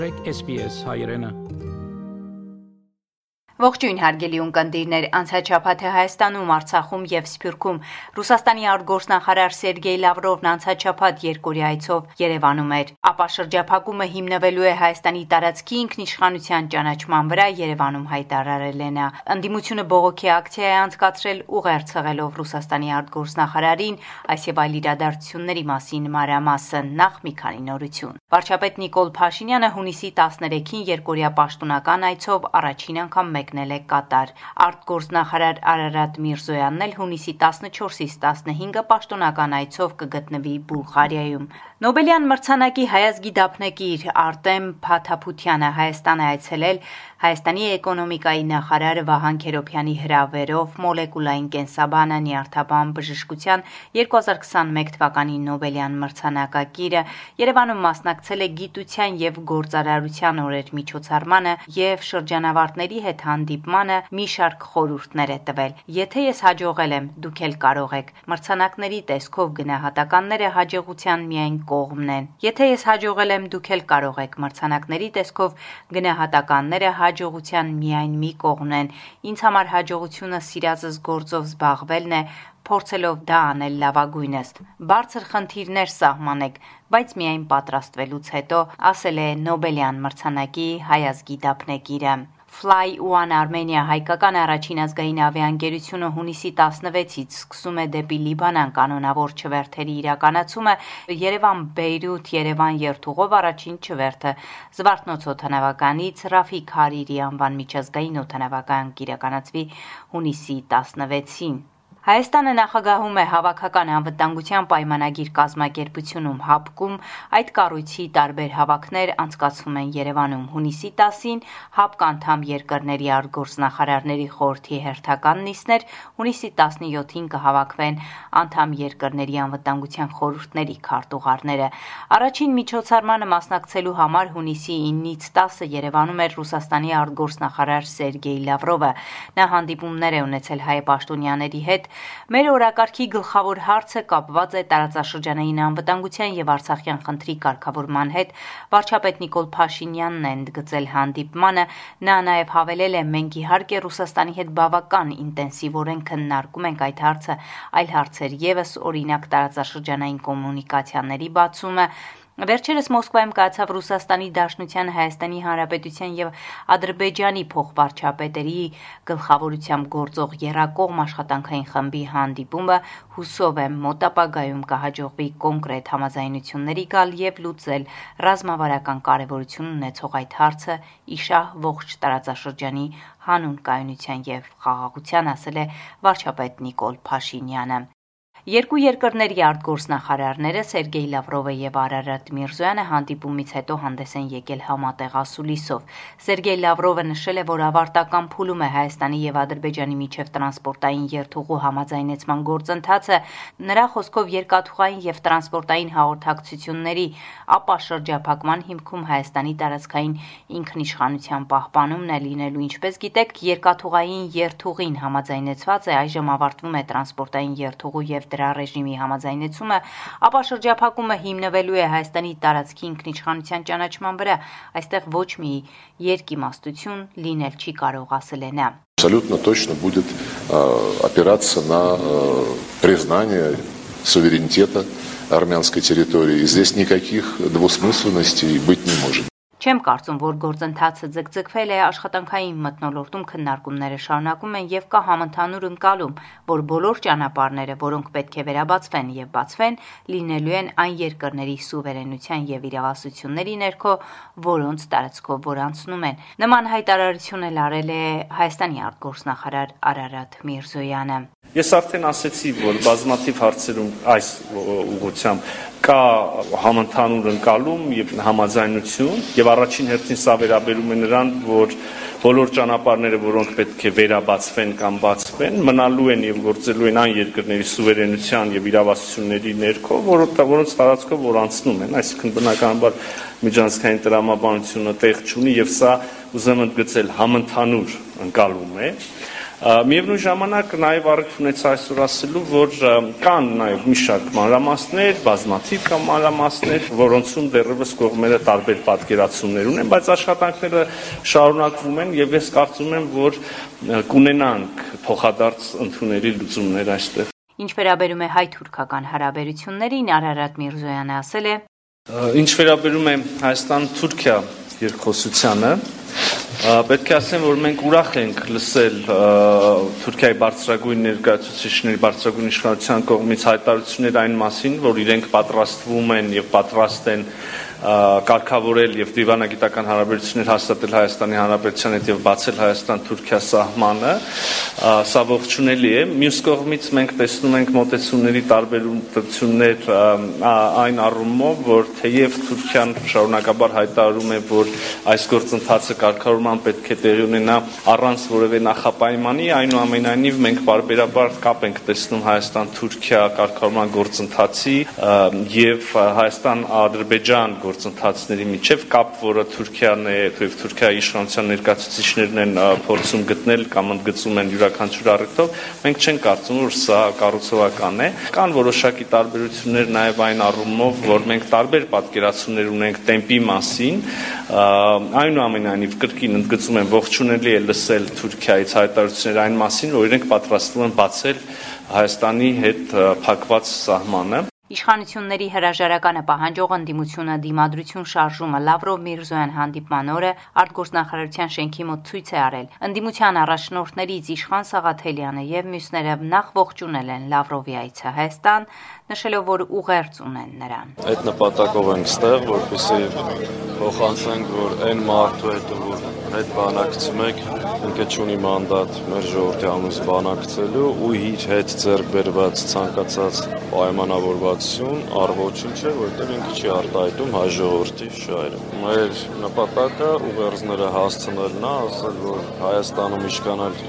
մտրեք SPS հայրենը Ողջույն հարգելի ունկնդիրներ, անցաչափաթը Հայաստանում, Արցախում եւ Սփյուռքում Ռուսաստանի արտգործնախարար Սերգեյ Լավրովն անցաչափաթ երկորի այցով Երևանում էր։ Ապա շրջափակումը հիմնվելու է Հայաստանի տարածքի ինքնիշխանության ճանաչման վրա Երևանում հայտարարել է նա։ Անդիմությունը բողոքի ակցիա է անցկացրել ուղերձ Ռուսաստանի արտգործնախարարին այս եւ այլ իրադարձությունների մասին մանրամասն նախ մի քանի նորություն։ Վարչապետ Նիկոլ Փաշինյանը հունիսի 13-ին երկորյա պաշտոնական այցով առաջին անգամ մեկ մեկնել է Կատար։ Արտգործնախարար Արարատ Միրզոյանն էլ հունիսի 14-ից 15-ը պաշտոնական այցով կգտնվի Բուլղարիայում։ Նոբելյան մրցանակի հայազգի դափնեկիր Արտեմ Փաթափությանը Հայաստան է այցելել Հայաստանի էկոնոմիկայի նախարար Վահան Քերոբյանի հրավերով մոլեկուլային կենսաբանը նյարդաբան բժշկության 2021 թվականի Նոբելյան մրցանակակիրը Երևանում մասնակցել է գիտության եւ գործարարության օրեր միջոցառմանը եւ շրջանավարտների հետ հանդիպմանը մի շարք խորհուրդներ է տվել։ Եթե ես հաջողել եմ, դուք էլ կարող եք։ Մրցանակների տեսքով գնահատականները հաջողության միայն կողմն են։ Եթե ես հաջողել եմ, դուք էլ կարող եք։ Մրցանակների տեսքով գնահատականները հաջողության միայն մի կողմն են։ Ինձ համար հաջողությունը սիրածս գործով զբաղվելն է, փորձելով դա անել լավագույնս։ Բարձր խնդիրներ սահմանեք, բայց միայն պատրաստվելուց հետո, ասել է Նոբելյան մրցանակի հայազգի դափնեկիրը։ Fly One Armenia հայկական առաջին ազգային ավիաընկերությունը հունիսի 16-ից սկսում է դեպի Լիբանան կանոնավոր չվերթերի իրականացումը Երևան-Բեյրութ Երևան երթուղով առաջին չվերթը Զվարթնոց օթանավականից Ռաֆիկ Հարիրի անվան միջազգային օթանավական կիրականացվի հունիսի 16-ին։ Հայաստանը նախագահում է հավաքական անվտանգության պայմանագիր կազմակերպությունում հապկում այդ կառույցի տարբեր հավաքներ անցկացվում են Երևանում հունիսի 10-ին հապկ անդամ երկրների արտգործնախարարների խորհրդի հերթական նիստներ հունիսի 17-ին կհավաքվեն անդամ երկրների անվտանգության խորհուրդների քարտուղարները առաջին միջոցառմանը մասնակցելու համար հունիսի 9-ից 10-ը Երևանում էր Ռուսաստանի արտգործնախարար Սերգեյ Լավրովը նա հանդիպումներ է ունեցել հայ պաշտոնյաների հետ Մեր օրակարգի գլխավոր հարցը կապված է տարածաշրջանային անվտանգության եւ Արցախյան խնդրի կարգավորման հետ։ Վարչապետ Նիկոլ Փաշինյանն է ընդգծել հանդիպմանը, նա նաեւ հավելել է. «Մենք իհարկե Ռուսաստանի հետ բավական ինտենսիվորեն քննարկում ենք այդ հարցը, այլ հարցեր եւս, օրինակ տարածաշրջանային կոմունիկացիաների բացումը, Վերջերս Մոսկվայում կայացավ Ռուսաստանի Դաշնության, Հայաստանի Հանրապետության եւ Ադրբեջանի փոխվարչապետերի գլխավորությամբ գործող Երակողմ աշխատանքային խմբի հանդիպումը հուսով եմ մոտ ապագայում կհաջողվի կոնկրետ համաձայնությունների գալ եւ լուծել ռազմավարական կարեւորություն ունեցող այդ հարցը իշահ ողջ տարածաշրջանի հանուն կայունության եւ խաղաղության ասել է վարչապետ Նիկոլ Փաշինյանը Երկու երկրների արտգործնախարարները Սերգեյ Լավրովը եւ Արարատ Միրզոյանը հանդիպումից հետո հանդես են եկել համատեղ ասուլիսով։ Սերգեյ Լավրովը նշել է, որ ավարտական փուլում է Հայաստանի եւ Ադրբեջանի միջև տրանսպորտային երթուղու համաձայնեցման գործընթացը, նրա խոսքով երկաթուղային եւ տրանսպորտային հաղորդակցությունների ապա շրջափակման հիմքում Հայաստանի տարածքային ինքնիշխանության պահպանումն է լինելու, ինչպես գիտեք, երկաթուղային երթուղին համաձայնեցված է այժմ ավարտվում է տրանսպորտային երթուղու եւ դրա ռեժիմի համաձայնեցումը, ապա շրջափակումը հիմնվելու է Հայաստանի տարածքի ինքնիշխանության ճանաչման վրա։ Այստեղ ոչ մի երկիմաստություն լինել չի կարող, ասել է նա։ Абсолютно точно будет опираться на признание суверенитета армянской территории. И здесь никаких двусмысленностей быть не может. Չեմ կարծում, որ գործընթացը ձգձգվել է աշխատանքային մթնոլորտում քննարկումները շարունակում են եւ կա համընդհանուր ընկալում, որ բոլոր ճանապարհները, որոնք պետք է վերաբացվեն եւ բացվեն, լինելու են այն երկրների սուվերենության եւ իրավասությունների ներքո, որոնց տարածքով որ անցնում են։ Նման հայտարարություն էլ արել է Հայաստանի արտգործնախարար Արարատ Միրզոյանը։ Ես արդեն ասացի, որ բազմաթիվ հարցերում այս ուղղությամբ կա համընդհանուր ընկալում եւ համաձայնություն եւ առաջին հերթին սա վերաբերում է նրան, որ բոլոր ճանապարհները, որոնք պետք է վերաբացվեն կամ բացվեն, մնալու են եւ գործելու են այն երկրների սուվերենության եւ իրավասությունների ներքո, որոնց որոնց տարածքով որ անցնում են, այսինքն բնականաբար միջանցքային տրամաբանությունը տեղ չունի եւ սա ուզեմ ընդգծել համընդհանուր ընկալում է Միևնույն ժամանակ նաև առիթ ունեցա այսօր ասելու, որ կան նաև մի շարք մանրամասներ, բազմաթիվ կամ մանրամասներ, որոնցում դեռևս կողմերը տարբեր պատկերացումներ ունեն, բայց աշխատանքները շարունակվում են եւ ես կարծում եմ, որ կունենանք փոխադարձ ընդունելի լուծումներ այստեղ։ Ինչ վերաբերում է հայ-թուրքական հարաբերություններին, Արարատ Միրզոյանը ասել է. Ինչ վերաբերում է Հայաստան-Թուրքիա երկխոսությանը, Պետք է ասեմ, որ մենք ուրախ ենք լսել Թուրքիայի բարձրագույն ներկայացուցիչների բարձրագույն իշխանության կողմից հայտարարություններ այն մասին, որ իրենք պատրաստվում են եւ պատրաստ են կարգավորել եւ դիվանագիտական հարաբերություններ հաստատել Հայաստանի Հանրապետության հետ եւ բացել Հայաստան-Թուրքիա սահմանը, սա ողջունելի է։ Մյուս կողմից մենք տեսնում ենք մոտեցումների տարբերություններ այն առումով, որ թեև Թուրքիան շարունակաբար հայտարարում է, որ այս գործընթացը կարգավորման պետք է տեղի ունենա առանց որևէ նախապայմանի, այնուամենայնիվ մենք բարբերաբար կապ ենք տեսնում Հայաստան-Թուրքիա կարգավորման գործընթացի եւ Հայաստան-Ադրբեջան գործընթացների միջև կապ, որը Թուրքիան է, եւ Թուրքիայի իշխանության ներկայացուցիչներն են փորձում գտնել կամ ընդգծում են յուրաքանչյուր առիթով, մենք չենք կարծում, որ սա կառուցողական է։ Կան որոշակի տարբերություններ նաեւ այն առումով, որ մենք տարբեր պատկերացումներ ունենք տեմպի մասին, այնուամենայնիվ կրկին ընդգծում են ողջունելի է լսել Թուրքիայից հայտարարություններ այն մասին, որ իրենք պատրաստվում են բացել Հայաստանի հետ փակված սահմանը Իշխանությունների հրաժարականը պահանջող ընդդիմությունը դիմադրություն շարժումը Լավրով Միրզոյան հանդիպման օրը արտգործնախարարության շենքի մոտ ցույց է արել։ Ընդդիմության առաջնորդներից Իշխան Սաղաթելյանը եւ մյուսները նախ ողջունել են Լավրովի այցը Հայաստան, նշելով, որ ուղերձ ունեն նրան։ Այդ նպատակով ենք ստեղ, որպեսզի փոխանցենք, որ այն մարդու հետ, որ հետ բանակցում եք, ինքը ունի մանդատ մեր ժողովրդի անունից բանակցելու ու իր հետ ձեռք բերված ցանկացած պայմանավորվածություն առողջին չէ, որտեղ ինքը չի արտահայտում հայ ժողովրդի շահերը։ Մեր նպատակը ուղերձները հասցնելն է, ասել, որ Հայաստանում իշխանալ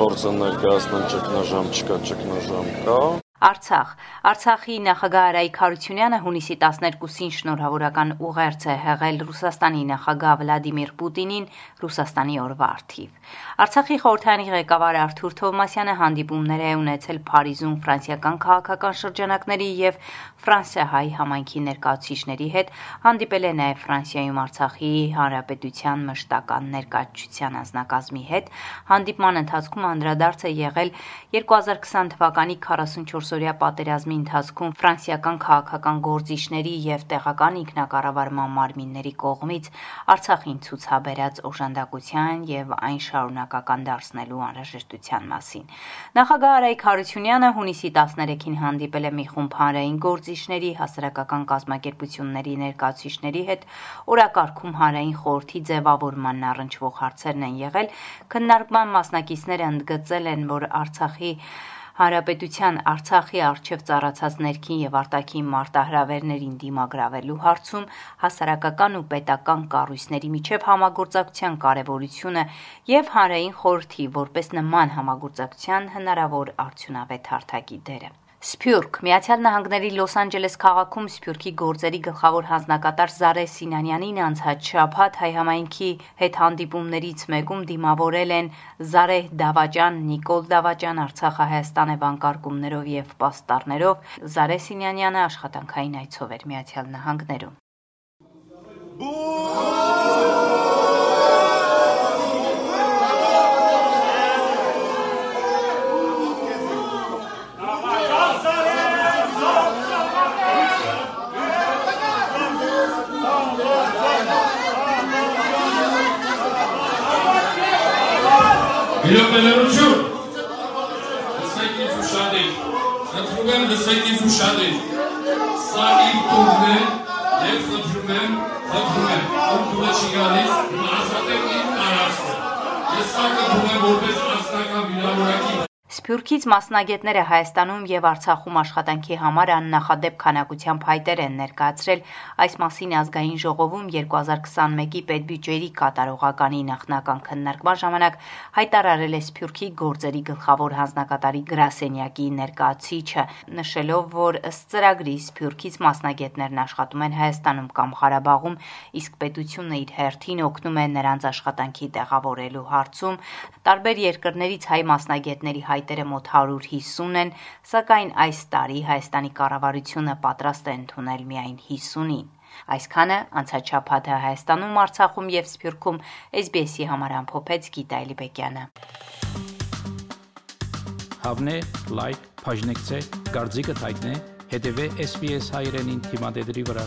փորձը ներկայացնել ճգնաժամ չկա, ճգնաժամ կա Արցախ. Արցախի նախագահ Արայիկ Հարությունյանը հունիսի 12-ին շնորհավորական ուղերձ է հղել Ռուսաստանի նախագահ Վլադիմիր Պուտինին Ռուսաստանի օրվա արդիվ։ Արցախի խորհրդանի ղեկավար Արթուր Թովմասյանը հանդիպումներ է ունեցել Փարիզում ֆրանսիական քաղաքական շրջանակների եւ Ֆրանսիահայ համայնքի ներկայացուցիչների հետ, հանդիպել է նաեւ Ֆրանսիայում Արցախի Հանրապետության մշտական ներկայացության անձնակազմի հետ։ Հանդիպման ընթացքում անդրադարձ է եղել 2020 թվականի 44 կեսօրյա պատերազմի ընթացքում ֆրանսիական քաղաքական գործիչների եւ տեղական ինքնակառավարման մարմինների կողմից Արցախին ցուցաբերած օժանդակության եւ այն շարունակական դարձնելու անհրաժեշտության մասին։ Նախագահ Արայք Հարությունյանը հունիսի 13-ին հանդիպել է մի խումբ հանրային գործիչների, հասարակական կազմակերպությունների ներկայացուցիչների հետ, օրակարգում հանրային խորհրդի ձևավորմանն առնչվող հարցերն են եղել։ Քննարկման մասնակիցները ընդգծել են, որ Արցախի Հանրապետության Արցախի արչև ծառացած ներքին եւ արտաքին մարտահրավերներին դիմագրավելու հարցում հասարակական ու պետական կառույցների միջև համագործակցության կարեւորությունը եւ հանրային խորհրդի որպես նման համագործակցության հնարավոր արդյունավետ հարթակի դերը։ Սփյուռք. Միացյալ Նահանգների Լոս Անջելես քաղաքում Սփյուռքի գործերի գլխավոր հանձնակատար Զարե Սինանյանին անցած շաբաթ հայ համայնքի հետ հանդիպումներից մեկում դիմավորել են Զարե Դավաճան, Նիկոլ Դավաճան, Արցախահայաստան վանկարկումներով եւ պաստառներով Զարե Սինանյանը աշխատանքային այցով էր Միացյալ Նահանգներում։ Իրոպելերություն։ Լսեք ինձ ուշադիր։ Խնդրում եմ լսեք ինձ ուշադիր։ Սա իմ տունն է եւ խնդրում եմ, խնդրում եմ, ում տունը չի գալիս, ասատեք իմ տարածքը։ Ես սա կնդրում եմ որպես անձնական վիրավորակի Սփյուռքից մասնագետները Հայաստանում եւ Արցախում աշխատանքի համար աննախադեպ քանակությամբ հայտեր են ներկայացրել այս մասին ազգային ժողովում 2021-ի պետբյուջերի կատարողականի նախնական քննարկման ժամանակ հայտարարել է Սփյուռքի գործերի գլխավոր հանձնակատարի գրասենյակի ներկայացիչը, նշելով, որ ըստ ծրագրի Սփյուռքից մասնագետներն աշխատում են Հայաստանում կամ Ղարաբաղում, իսկ պետությունը իր հերթին օգնում է նրանց աշխատանքի տեղավորելու հարցում, տարբեր երկրներից հայ մասնագետների հայ հայտերը մոտ 150 են, սակայն այս տարի Հայաստանի կառավարությունը պատրաստ է ընդունել միայն 50-ին։ Այսքանը անցած շաբաթը Հայաստանում, Արցախում եւ Սփյուռքում SBS-ի համար ամփոփեց Գիտա Էլիբեկյանը։ Հավնե, լայք, բաժնեկցե, դարձիկը թայտնե, հետեւե SBS հայրենին թիմադեդի վրա։